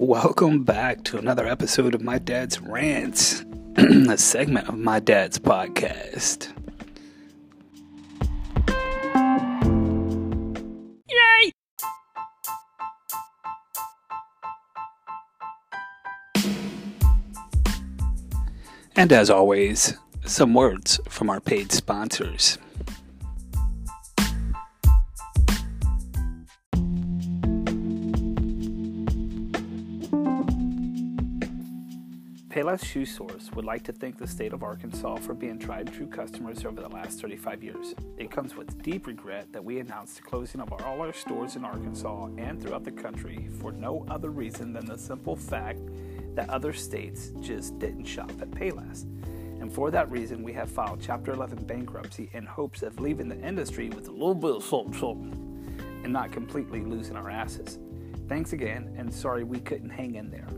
Welcome back to another episode of My Dad's Rants, a segment of My Dad's podcast. Yay! And as always, some words from our paid sponsors. Payless Shoe Source would like to thank the state of Arkansas for being tried true customers over the last 35 years. It comes with deep regret that we announced the closing of all our stores in Arkansas and throughout the country for no other reason than the simple fact that other states just didn't shop at Payless. And for that reason, we have filed Chapter 11 bankruptcy in hopes of leaving the industry with a little bit of something, something and not completely losing our asses. Thanks again, and sorry we couldn't hang in there.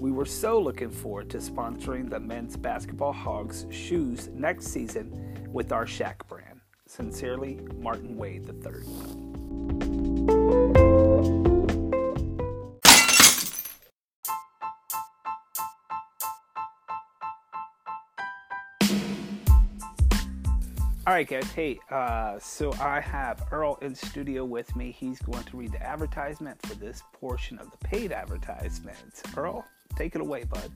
We were so looking forward to sponsoring the men's basketball hogs shoes next season with our Shaq brand. Sincerely, Martin Wade III. All right, guys. Hey, uh, so I have Earl in studio with me. He's going to read the advertisement for this portion of the paid advertisements. Earl, take it away, bud.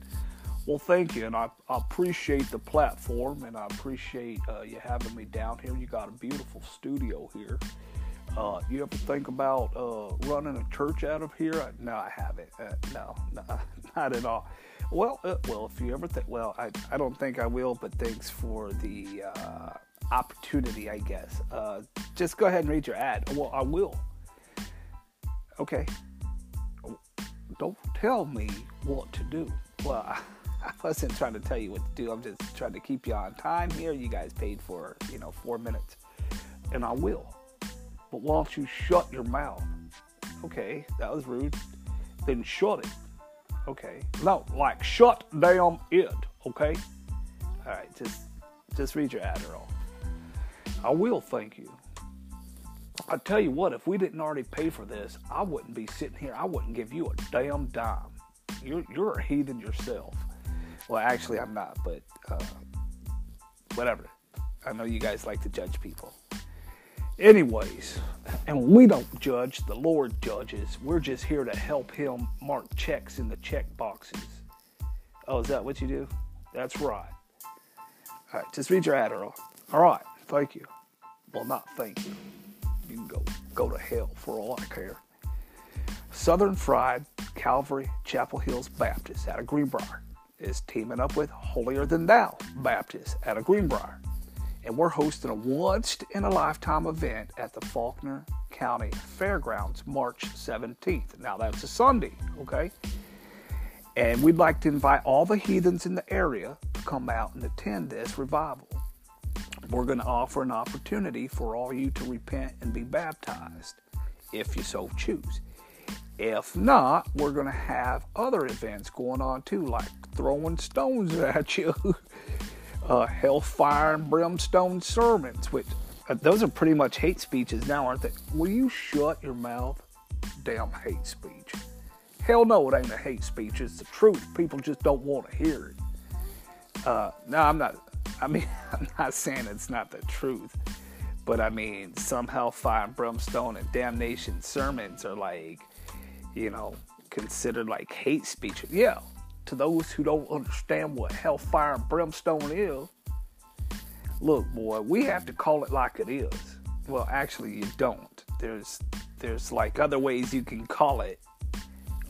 Well, thank you, and I, I appreciate the platform, and I appreciate uh, you having me down here. You got a beautiful studio here. Uh, you ever think about uh, running a church out of here? No, I haven't. Uh, no, no, not at all. Well, uh, well, if you ever think, well, I, I don't think I will, but thanks for the uh, opportunity, I guess. Just go ahead and read your ad. Well, I will. Okay. Don't tell me what to do. Well, I, wasn't trying to tell you what to do. I'm just trying to keep you on time here. You guys paid for, you know, four minutes. And I will. But why don't you shut your mouth? Okay, that was rude. Then shut it. Okay. No, like shut damn it. Okay. All right, just just read your ad, Earl. I will, thank you. I tell you what, if we didn't already pay for this, I wouldn't be sitting here. I wouldn't give you a damn dime. You're you're a heathen yourself. Well, actually, I'm not, but uh, whatever. I know you guys like to judge people. Anyways, and we don't judge, the Lord judges. We're just here to help Him mark checks in the check boxes. Oh, is that what you do? That's right. All right, just read your ad, Earl. All right, thank you. Well, not thank you. You can go go to hell for all I care. Southern Fried Calvary Chapel Hills Baptist out of Greenbrier is teaming up with Holier Than Thou Baptist out of Greenbrier. And we're hosting a once in a lifetime event at the Faulkner County Fairgrounds March 17th. Now, that's a Sunday, okay? And we'd like to invite all the heathens in the area to come out and attend this revival. We're going to offer an opportunity for all you to repent and be baptized if you so choose. If not, we're going to have other events going on too, like throwing stones at you, uh, hellfire and brimstone sermons, which uh, those are pretty much hate speeches now, aren't they? Will you shut your mouth? Damn hate speech. Hell no, it ain't a hate speech. It's the truth. People just don't want to hear it. Uh, no, I'm not. I mean, I'm not saying it's not the truth, but I mean, some hellfire and brimstone and damnation sermons are like, you know, considered like hate speech. Yeah, to those who don't understand what hellfire and brimstone is, look, boy, we have to call it like it is. Well, actually, you don't. There's, there's like other ways you can call it.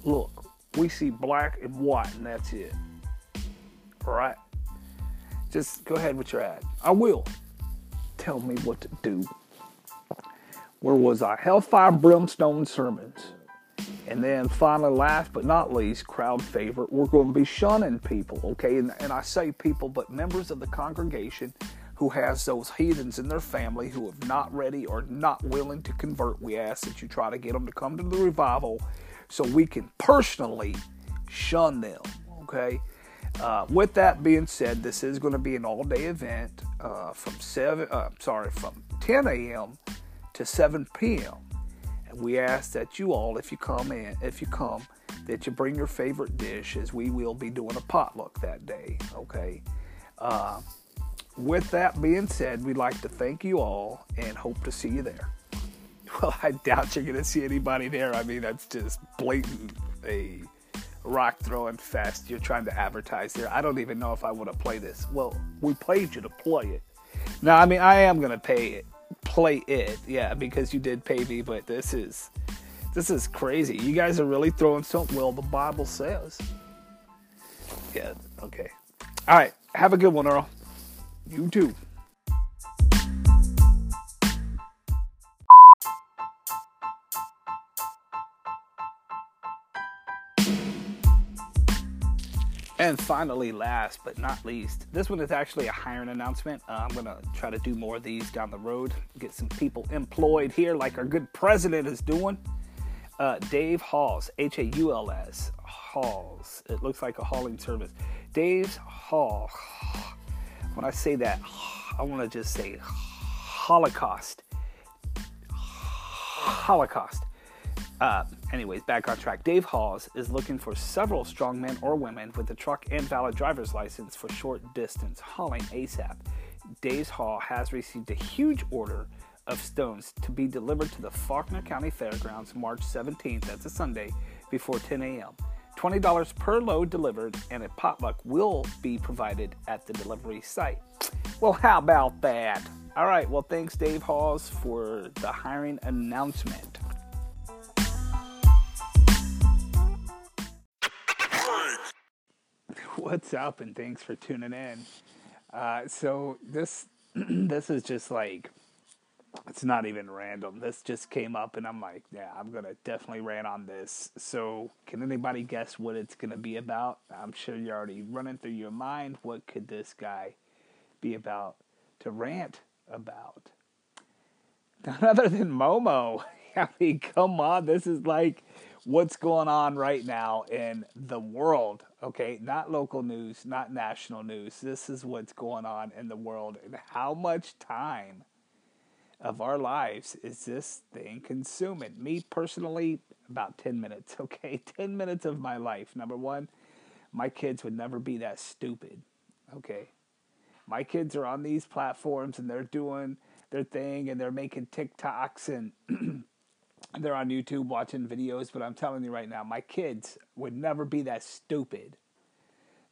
Look, we see black and white, and that's it. All right. Just go ahead with your ad. I will. Tell me what to do. Where was I? Hellfire Brimstone Sermons. And then finally, last but not least, crowd favorite, we're going to be shunning people, okay? And, and I say people, but members of the congregation who has those heathens in their family who have not ready or not willing to convert. We ask that you try to get them to come to the revival so we can personally shun them, okay? Uh, with that being said, this is going to be an all-day event uh, from seven. Uh, sorry, from 10 a.m. to 7 p.m. And we ask that you all, if you come in, if you come, that you bring your favorite dish, as we will be doing a potluck that day. Okay. Uh, with that being said, we'd like to thank you all and hope to see you there. Well, I doubt you're going to see anybody there. I mean, that's just blatant a rock throwing fest you're trying to advertise here. I don't even know if I want to play this. Well, we paid you to play it. Now, I mean, I am to pay it, play it, yeah, because you did pay me, but this is this is crazy. You guys are really throwing something. Well, the Bible says. Yeah. Okay. All right. Have a good one, Earl. You too. And finally, last but not least, this one is actually a hiring announcement. Uh, I'm going to try to do more of these down the road, get some people employed here, like our good president is doing. Uh, Dave Hauls, H A U L S, Hauls. It looks like a hauling service. Dave's Hall. When I say that, I want to just say Holocaust. Holocaust. Uh, anyways, back on track. Dave Hauls is looking for several strong men or women with a truck and valid driver's license for short distance hauling ASAP. Dave's Haul has received a huge order of stones to be delivered to the Faulkner County Fairgrounds March 17th, that's a Sunday, before 10 a.m. $20 per load delivered, and a potluck will be provided at the delivery site. Well, how about that? All right, well, thanks, Dave Hauls, for the hiring announcement. What's up, and thanks for tuning in. Uh, so this this is just like it's not even random. This just came up, and I'm like, yeah, I'm gonna definitely rant on this. So, can anybody guess what it's gonna be about? I'm sure you're already running through your mind. What could this guy be about to rant about? None other than Momo. I mean, come on, this is like what's going on right now in the world. Okay, not local news, not national news. This is what's going on in the world, and how much time of our lives is this thing consuming? Me personally, about 10 minutes, okay? 10 minutes of my life. Number one, my kids would never be that stupid, okay? My kids are on these platforms and they're doing their thing and they're making TikToks and they're on YouTube watching videos, but I'm telling you right now, my kids would never be that stupid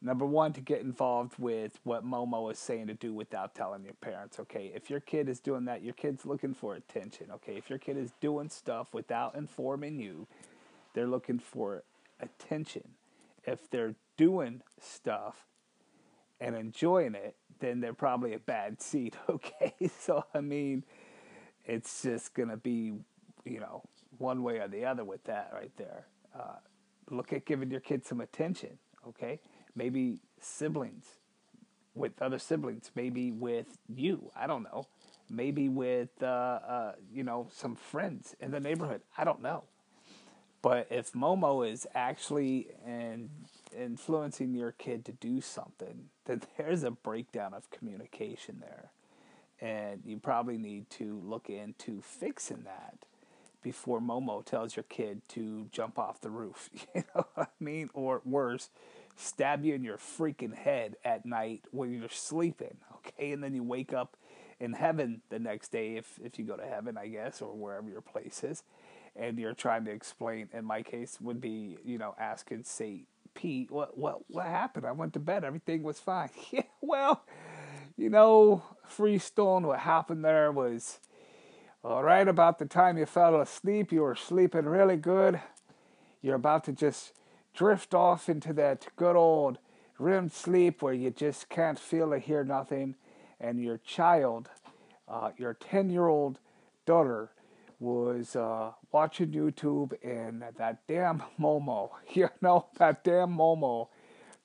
Number one, to get involved with what Momo is saying to do without telling your parents. Okay, if your kid is doing that, your kid's looking for attention. Okay, if your kid is doing stuff without informing you, they're looking for attention. If they're doing stuff and enjoying it, then they're probably a bad seed. Okay, so I mean, it's just gonna be, you know, one way or the other with that right there. Uh, look at giving your kid some attention. Okay maybe siblings with other siblings, maybe with you. I don't know. Maybe with uh, uh, you know some friends in the neighborhood. I don't know. But if Momo is actually in, influencing your kid to do something, then there's a breakdown of communication there, and you probably need to look into fixing that before Momo tells your kid to jump off the roof. You know what I mean? Or worse, stab you in your freaking head at night when you're sleeping, okay? And then you wake up in heaven the next day if if you go to heaven, I guess, or wherever your place is, and you're trying to explain. In my case, would be you know asking Saint Pete, what what what happened? I went to bed, everything was fine. yeah, well, you know, Freestone, what happened there was. All right, about the time you fell asleep, you were sleeping really good. You're about to just drift off into that good old REM sleep where you just can't feel or hear nothing, and your child, uh, your 10 year old daughter, was uh, watching YouTube, and that damn Momo, you know, that damn Momo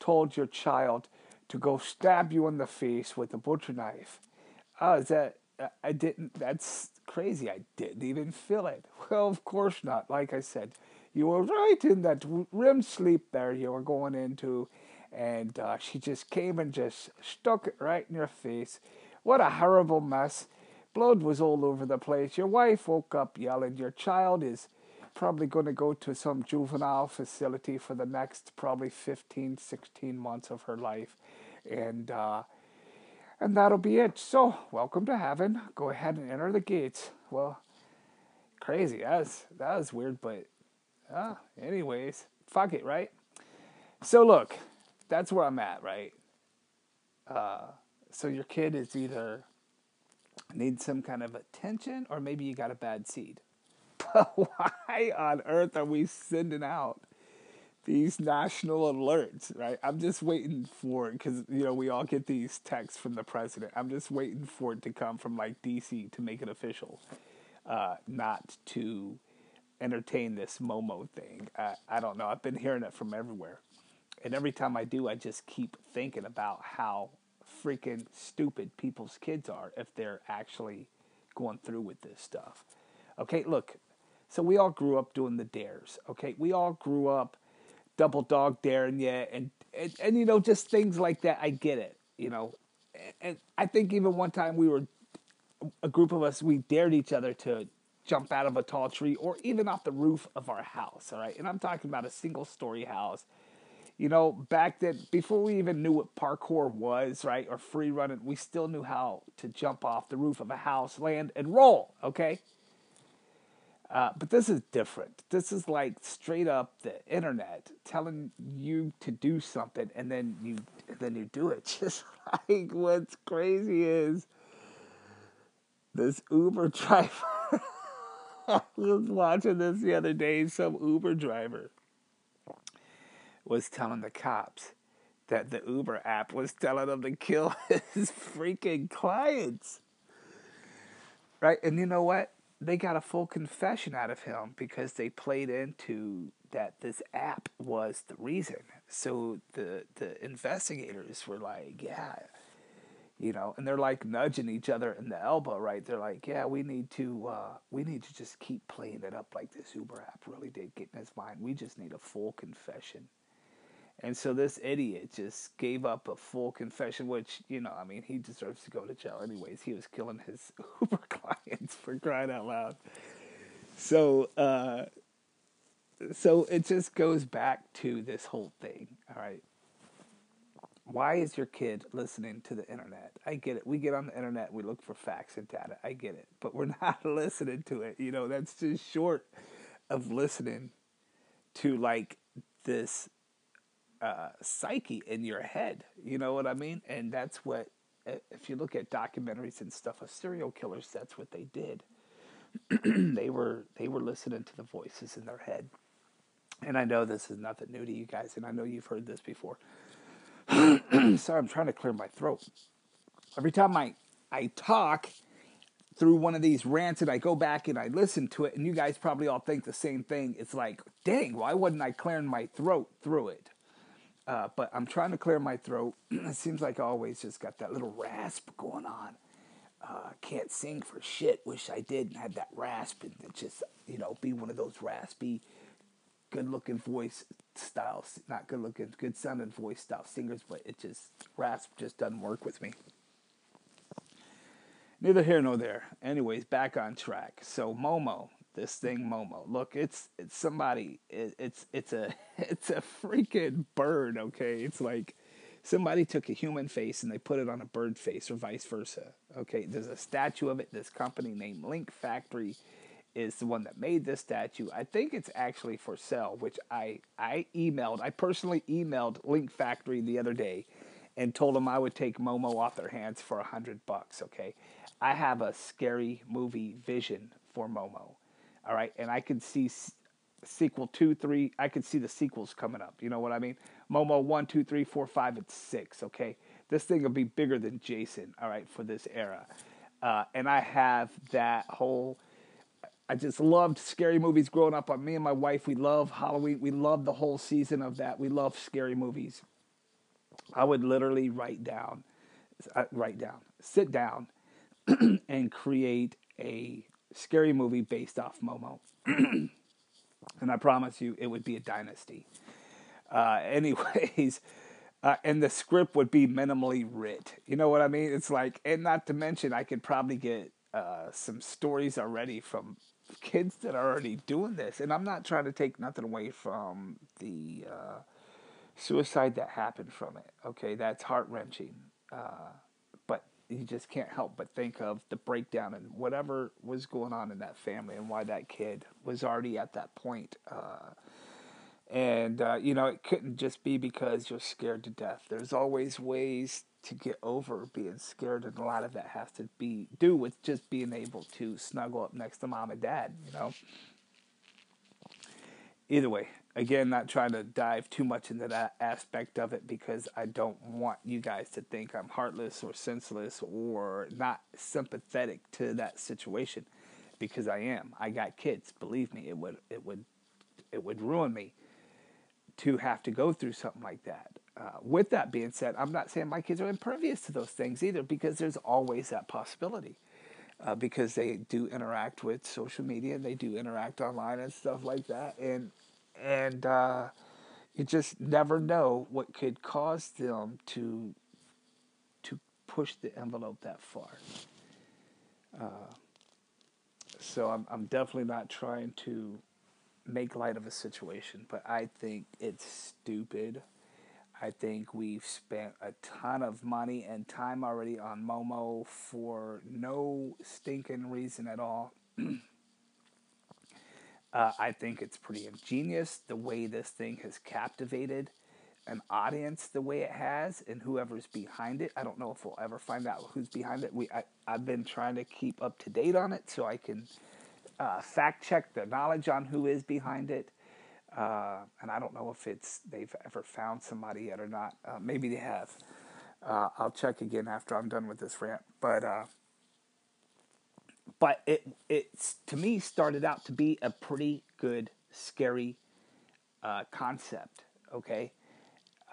told your child to go stab you in the face with a butcher knife. Oh, is that, I didn't, that's crazy. I didn't even feel it. Well, of course not. Like I said, you were right in that REM sleep there you were going into, and uh, she just came and just stuck it right in your face. What a horrible mess. Blood was all over the place. Your wife woke up yelling. Your child is probably going to go to some juvenile facility for the next probably 15, 16 months of her life. And, uh, and that'll be it. So, welcome to heaven. Go ahead and enter the gates. Well, crazy. That was, that was weird, but uh, anyways, fuck it, right? So, look, that's where I'm at, right? Uh, so, your kid is either needs some kind of attention or maybe you got a bad seed. But why on earth are we sending out these national alerts, right? I'm just waiting for it because, you know, we all get these texts from the president. I'm just waiting for it to come from like DC to make it official, uh, not to entertain this Momo thing. I, I don't know. I've been hearing it from everywhere. And every time I do, I just keep thinking about how freaking stupid people's kids are if they're actually going through with this stuff. Okay, look, so we all grew up doing the dares. Okay, we all grew up double dog daring you, and, and and you know just things like that. I get it, you know, and I think even one time we were a group of us we dared each other to jump out of a tall tree or even off the roof of our house. All right, and I'm talking about a single story house. You know, back then, before we even knew what parkour was, right, or free running, we still knew how to jump off the roof of a house, land, and roll. Okay uh, but this is different. This is like straight up the internet telling you to do something, and then you and then you do it. Just like what's crazy is this Uber driver. I was watching this the other day. Some Uber driver was telling the cops that the Uber app was telling them to kill his freaking clients. Right? And you know what? They got a full confession out of him because they played into that this app was the reason. So the the investigators were like, yeah, you know, and they're like nudging each other in the elbow, right? They're like, yeah, we need to uh, we need to just keep playing it up like this Uber app really did get in his mind. We just need a full confession. And so this idiot just gave up a full confession, which, you know, I mean, he deserves to go to jail anyways. He was killing his Uber clients for crying out loud. So, uh, so it just goes back to this whole thing, all right? Why is your kid listening to the internet? I get it. We get on the internet, we look for facts and data. I get it. But we're not listening to it. You know, that's just short of listening to like this uh, psyche in your head. You know what I mean? And that's what, if you look at documentaries and stuff of serial killers, that's what they did. they were they were listening to the voices in their head. And I know this is nothing new to you guys, and I know you've heard this before. Sorry, I'm trying to clear my throat. Every time I I talk through one of these rants and I go back and I listen to it, and you guys probably all think the same thing. It's like, dang, why wasn't I clearing my throat through it? Uh, but I'm trying to clear my throat. it seems like I always just got that little rasp going on. Uh, can't sing for shit. Wish I did and had that rasp and just, you know, be one of those raspy, good looking voice styles. Not good looking, good sounding voice style singers, but it just, rasp just doesn't work with me. Neither here nor there. Anyways, back on track. So, Momo, this thing Momo. Look, it's it's somebody. It, it's it's a it's a freaking bird. Okay, it's like somebody took a human face and they put it on a bird face, or vice versa. Okay, there's a statue of it. This company named Link Factory is the one that made this statue. I think it's actually for sale, which I I emailed. I personally emailed Link Factory the other day and told them I would take Momo off their hands for a hundred bucks. Okay, I have a scary movie vision for Momo. All right, and I could see sequel two, three. I could see the sequels coming up. You know what I mean? Momo one, two, three, four, five, and six. Okay, this thing will be bigger than Jason. All right, for this era, uh, and I have that whole. I just loved scary movies growing up. Me and my wife, we love Halloween. We love the whole season of that. We love scary movies. I would literally write down, uh, write down, sit down, and create a scary movie based off Momo. and I promise you, it would be a dynasty. Uh, anyways, uh, and the script would be minimally writ. You know what I mean? It's like, and not to mention, I could probably get uh, some stories already from kids that are already doing this, and I'm not trying to take nothing away from the uh, suicide that happened from it. Okay, that's heart wrenching. You just can't help but think of the breakdown and whatever was going on in that family and why that kid was already at that point. Uh, and, uh, you know, it couldn't just be because you're scared to death. There's always ways to get over being scared, and a lot of that has to be do with just being able to snuggle up next to mom and dad, you know. Either way, again, not trying to dive too much into that aspect of it because I don't want you guys to think I'm heartless or senseless or not sympathetic to that situation because I am. I got kids. Believe me, it would it would it would ruin me to have to go through something like that. Uh, with that being said, I'm not saying my kids are impervious to those things either because there's always that possibility. Uh, because they do interact with social media, and they do interact online and stuff like that, and and uh, you just never know what could cause them to to push the envelope that far. Uh, so I'm I'm definitely not trying to make light of a situation, but I think it's stupid. I think we've spent a ton of money and time already on Momo for no stinking reason at all. Uh, I think it's pretty ingenious the way this thing has captivated an audience the way it has, and whoever's behind it. I don't know if we'll ever find out who's behind it. We I, I've been trying to keep up to date on it so I can uh, fact check the knowledge on who is behind it. Uh, and I don't know if it's they've ever found somebody yet or not. Uh, maybe they have. Uh, I'll check again after I'm done with this rant. But uh, but it it's to me started out to be a pretty good scary uh, concept okay?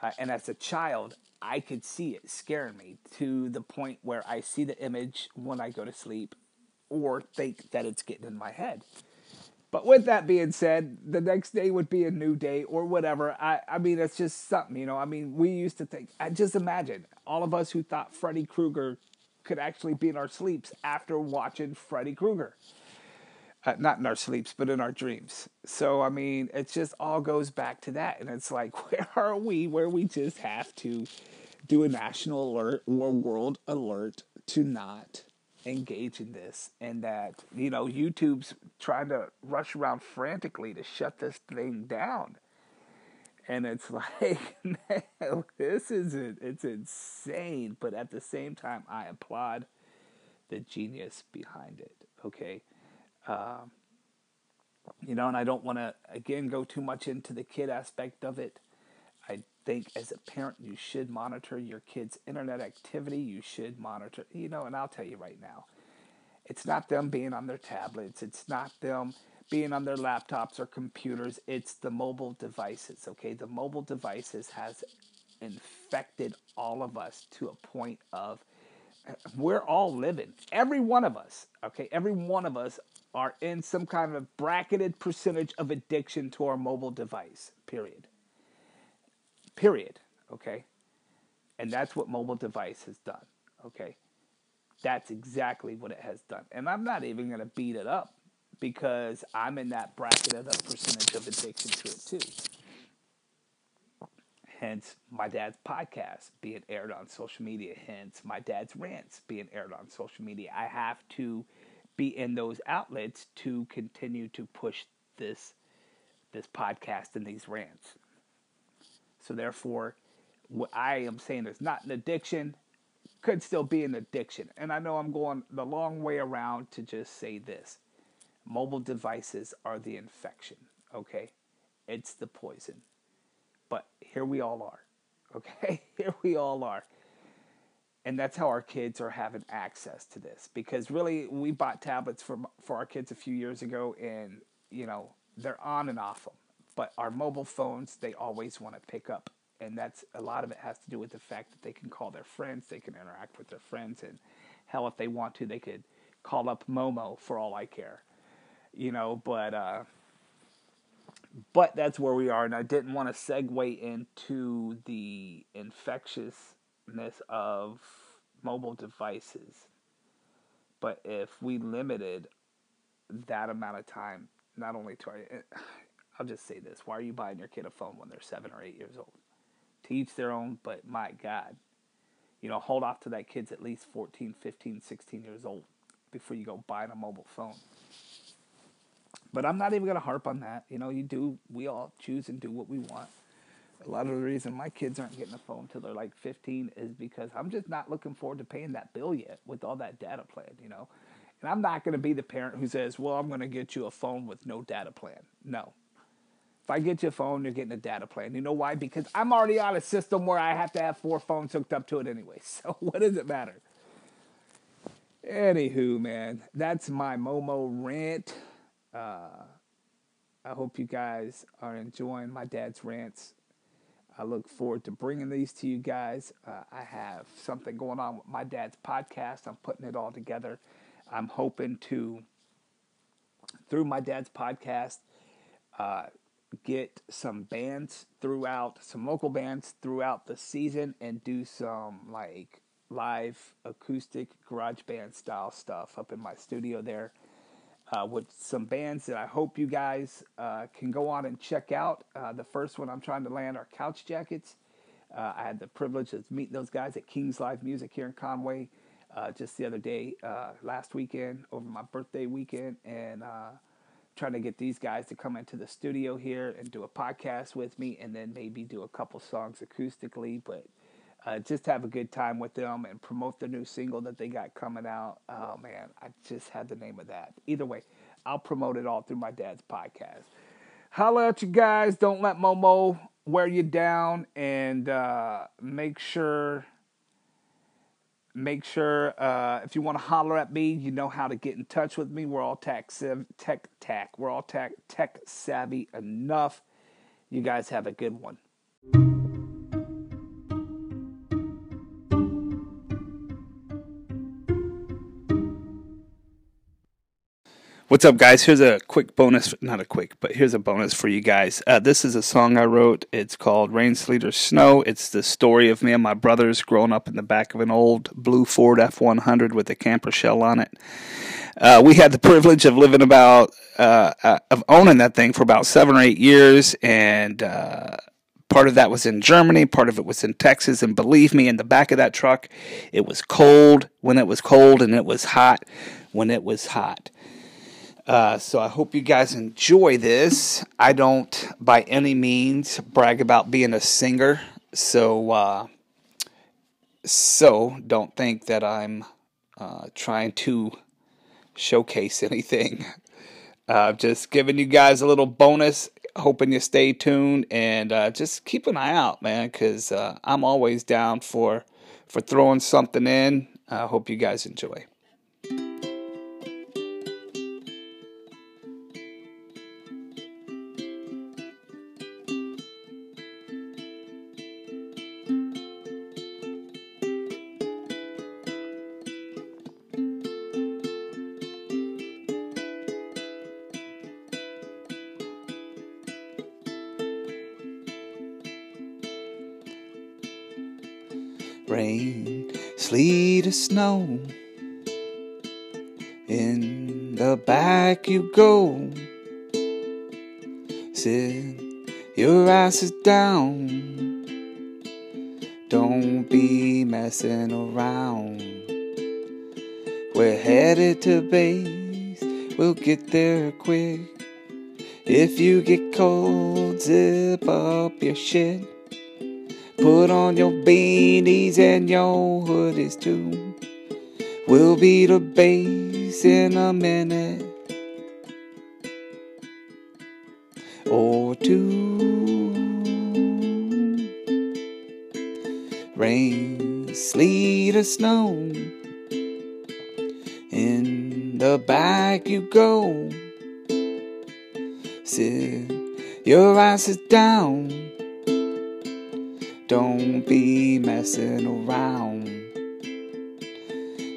Uh, and as a child i could see it scaring me to the point where i see the image when i go to sleep or think that it's getting in my head. But with that being said the next day would be a new day or whatever. I, I mean it's just something you know? I mean we used to think i just imagine all of us who thought freddy krueger could actually be in our sleeps after watching Freddy Krueger. Uh, not in our sleeps, but in our dreams. So, I mean, it just all goes back to that. And it's like, where are we where we just have to do a national alert or world alert to not engage in this? And that, you know, YouTube's trying to rush around frantically to shut this thing down and it's like man, this is it it's insane. But at the same time i applaud the genius behind it okay? Um, you know and i don't want to again go too much into the kid aspect of it. I think as a parent you should monitor your kids internet activity. You should monitor you know and i'll tell you right now it's not them being on their tablets. It's not them being on their laptops or computers. It's the mobile devices, okay? The mobile devices has infected all of us to a point of we're all living. Every one of us, okay? Every one of us are in some kind of bracketed percentage of addiction to our mobile device, period. Period, okay? And that's what mobile device has done, okay? That's exactly what it has done. And I'm not even going to beat it up because I'm in that bracket of the percentage of addiction to it too. Hence, my dad's podcast being aired on social media. Hence, my dad's rants being aired on social media. I have to be in those outlets to continue to push this this podcast and these rants. So therefore, what I am saying is not an addiction, could still be an addiction. And I know I'm going the long way around to just say this mobile devices are the infection, okay? It's the poison. But here we all are, okay? Here we all are. And that's how our kids are having access to this. Because really, we bought tablets for, for our kids a few years ago, and, you know, they're on and off them. But our mobile phones, they always want to pick up. And that's a lot of it has to do with the fact that they can call their friends, they can interact with their friends, and hell, if they want to, they could call up Momo for all I care you know, but uh, but that's where we are, and I didn't want to segue into the infectiousness of mobile devices. But if we limited that amount of time, not only to our, I'll just say this: Why are you buying your kid a phone when they're seven or eight years old? To each their own, but my God, you know, hold off to that kid's at least 14, 15, 16 years old before you go buying a mobile phone. But I'm not even going to harp on that. You know, you do, we all choose and do what we want. A lot of the reason my kids aren't getting a phone till they're like 15 is because I'm just not looking forward to paying that bill yet with all that data plan, you know. And I'm not going to be the parent who says, well, I'm going to get you a phone with no data plan. No. If I get you a phone, you're getting a data plan. You know why? Because I'm already on a system where I have to have four phones hooked up to it anyway. So what does it matter? Anywho, man, that's my Momo rant. Uh, I hope you guys are enjoying my dad's rants. I look forward to bringing these to you guys. Uh, I have something going on with my dad's podcast. I'm putting it all together. I'm hoping to, through my dad's podcast, uh, get some bands throughout, some local bands throughout the season, and do some like live acoustic garage band style stuff up in my studio there uh, with some bands that I hope you guys uh, can go on and check out. Uh, the first one I'm trying to land are Couch Jackets. Uh, I had the privilege of meeting those guys at King's Live Music here in Conway uh, just the other day, uh, last weekend, over my birthday weekend, and trying to get these guys to come into the studio here and do a podcast with me, and then maybe do a couple songs acoustically, but uh, just have a good time with them and promote the new single that they got coming out. Oh man, I just had the name of that. Either way, I'll promote it all through my dad's podcast. Holla at you guys. Don't let Momo wear you down, and uh, make sure. Make sure uh, if you want to holler at me, you know how to get in touch with me. We're all tech tech tech. We're all tech tech savvy enough. You guys have a good one. What's up, guys? Here's a quick bonus, not a quick, but here's a bonus for you guys. Uh, this is a song I wrote. It's called Rain, Sleet, or Snow. It's the story of me and my brothers growing up in the back of an old blue Ford F 100 with a camper shell on it. Uh, we had the privilege of living about, uh, uh, of owning that thing for about seven or eight years, and uh, part of that was in Germany, part of it was in Texas. And believe me, in the back of that truck, it was cold when it was cold, and it was hot when it was hot. Uh, so I hope you guys enjoy this. I don't by any means brag about being a singer, so uh, so don't think that I'm uh, trying to showcase anything. Uh, just giving you guys a little bonus. Hoping you stay tuned and uh, just keep an eye out, man, because uh, I'm always down for for throwing something in. I hope you guys enjoy. Snow. In the back you go. Sit your asses down. Don't be messing around. We're headed to base, we'll get there quick. If you get cold, zip up your shit. Put on your beanies and your hoodies too. We'll be the base in a minute or two. Rain, sleet, or snow. In the back you go. Sit your asses down don't be messing around.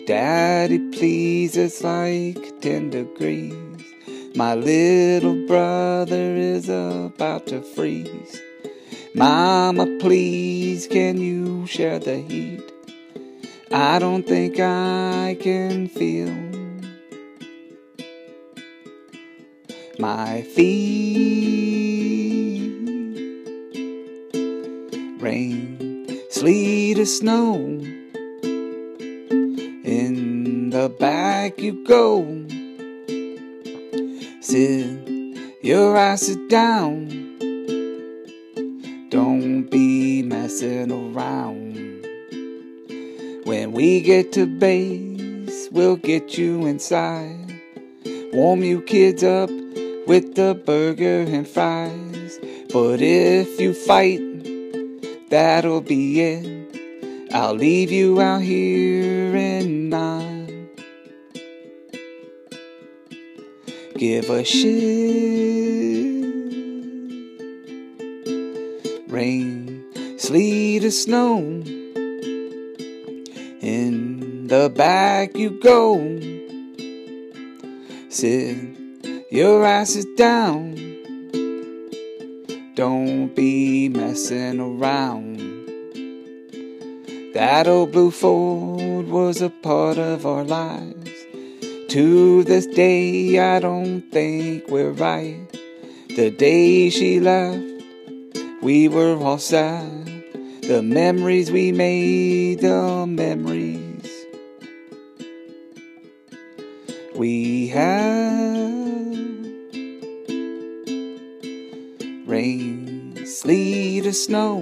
Daddy, please, it's like 10 degrees. My little brother is about to freeze. Mama, please, can you share the heat? I don't think I can feel. my feet. Rain, sleet, or snow. The back you go. Sit your ass down. Don't be messing around. When we get to base, we'll get you inside. Warm you kids up with the burger and fries. But if you fight, that'll be it. I'll leave you out here and not give a shit. Rain, sleet, or snow. In the back you go. Sit your asses down. Don't be messing around. That old blue Ford was a part of our lives. To this day, I don't think we're right. The day she left, we were all sad. The memories we made, the memories we have. Rain, sleet, or snow.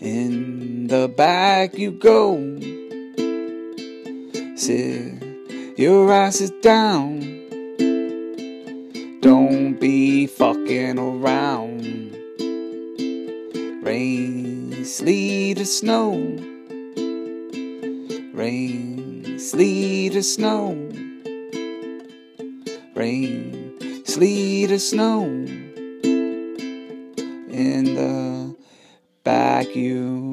In the back you go. Sit your asses down. Don't be fucking around. Rain, sleet, or snow. Rain, sleet, or snow. Rain, sleet, or snow. In the back you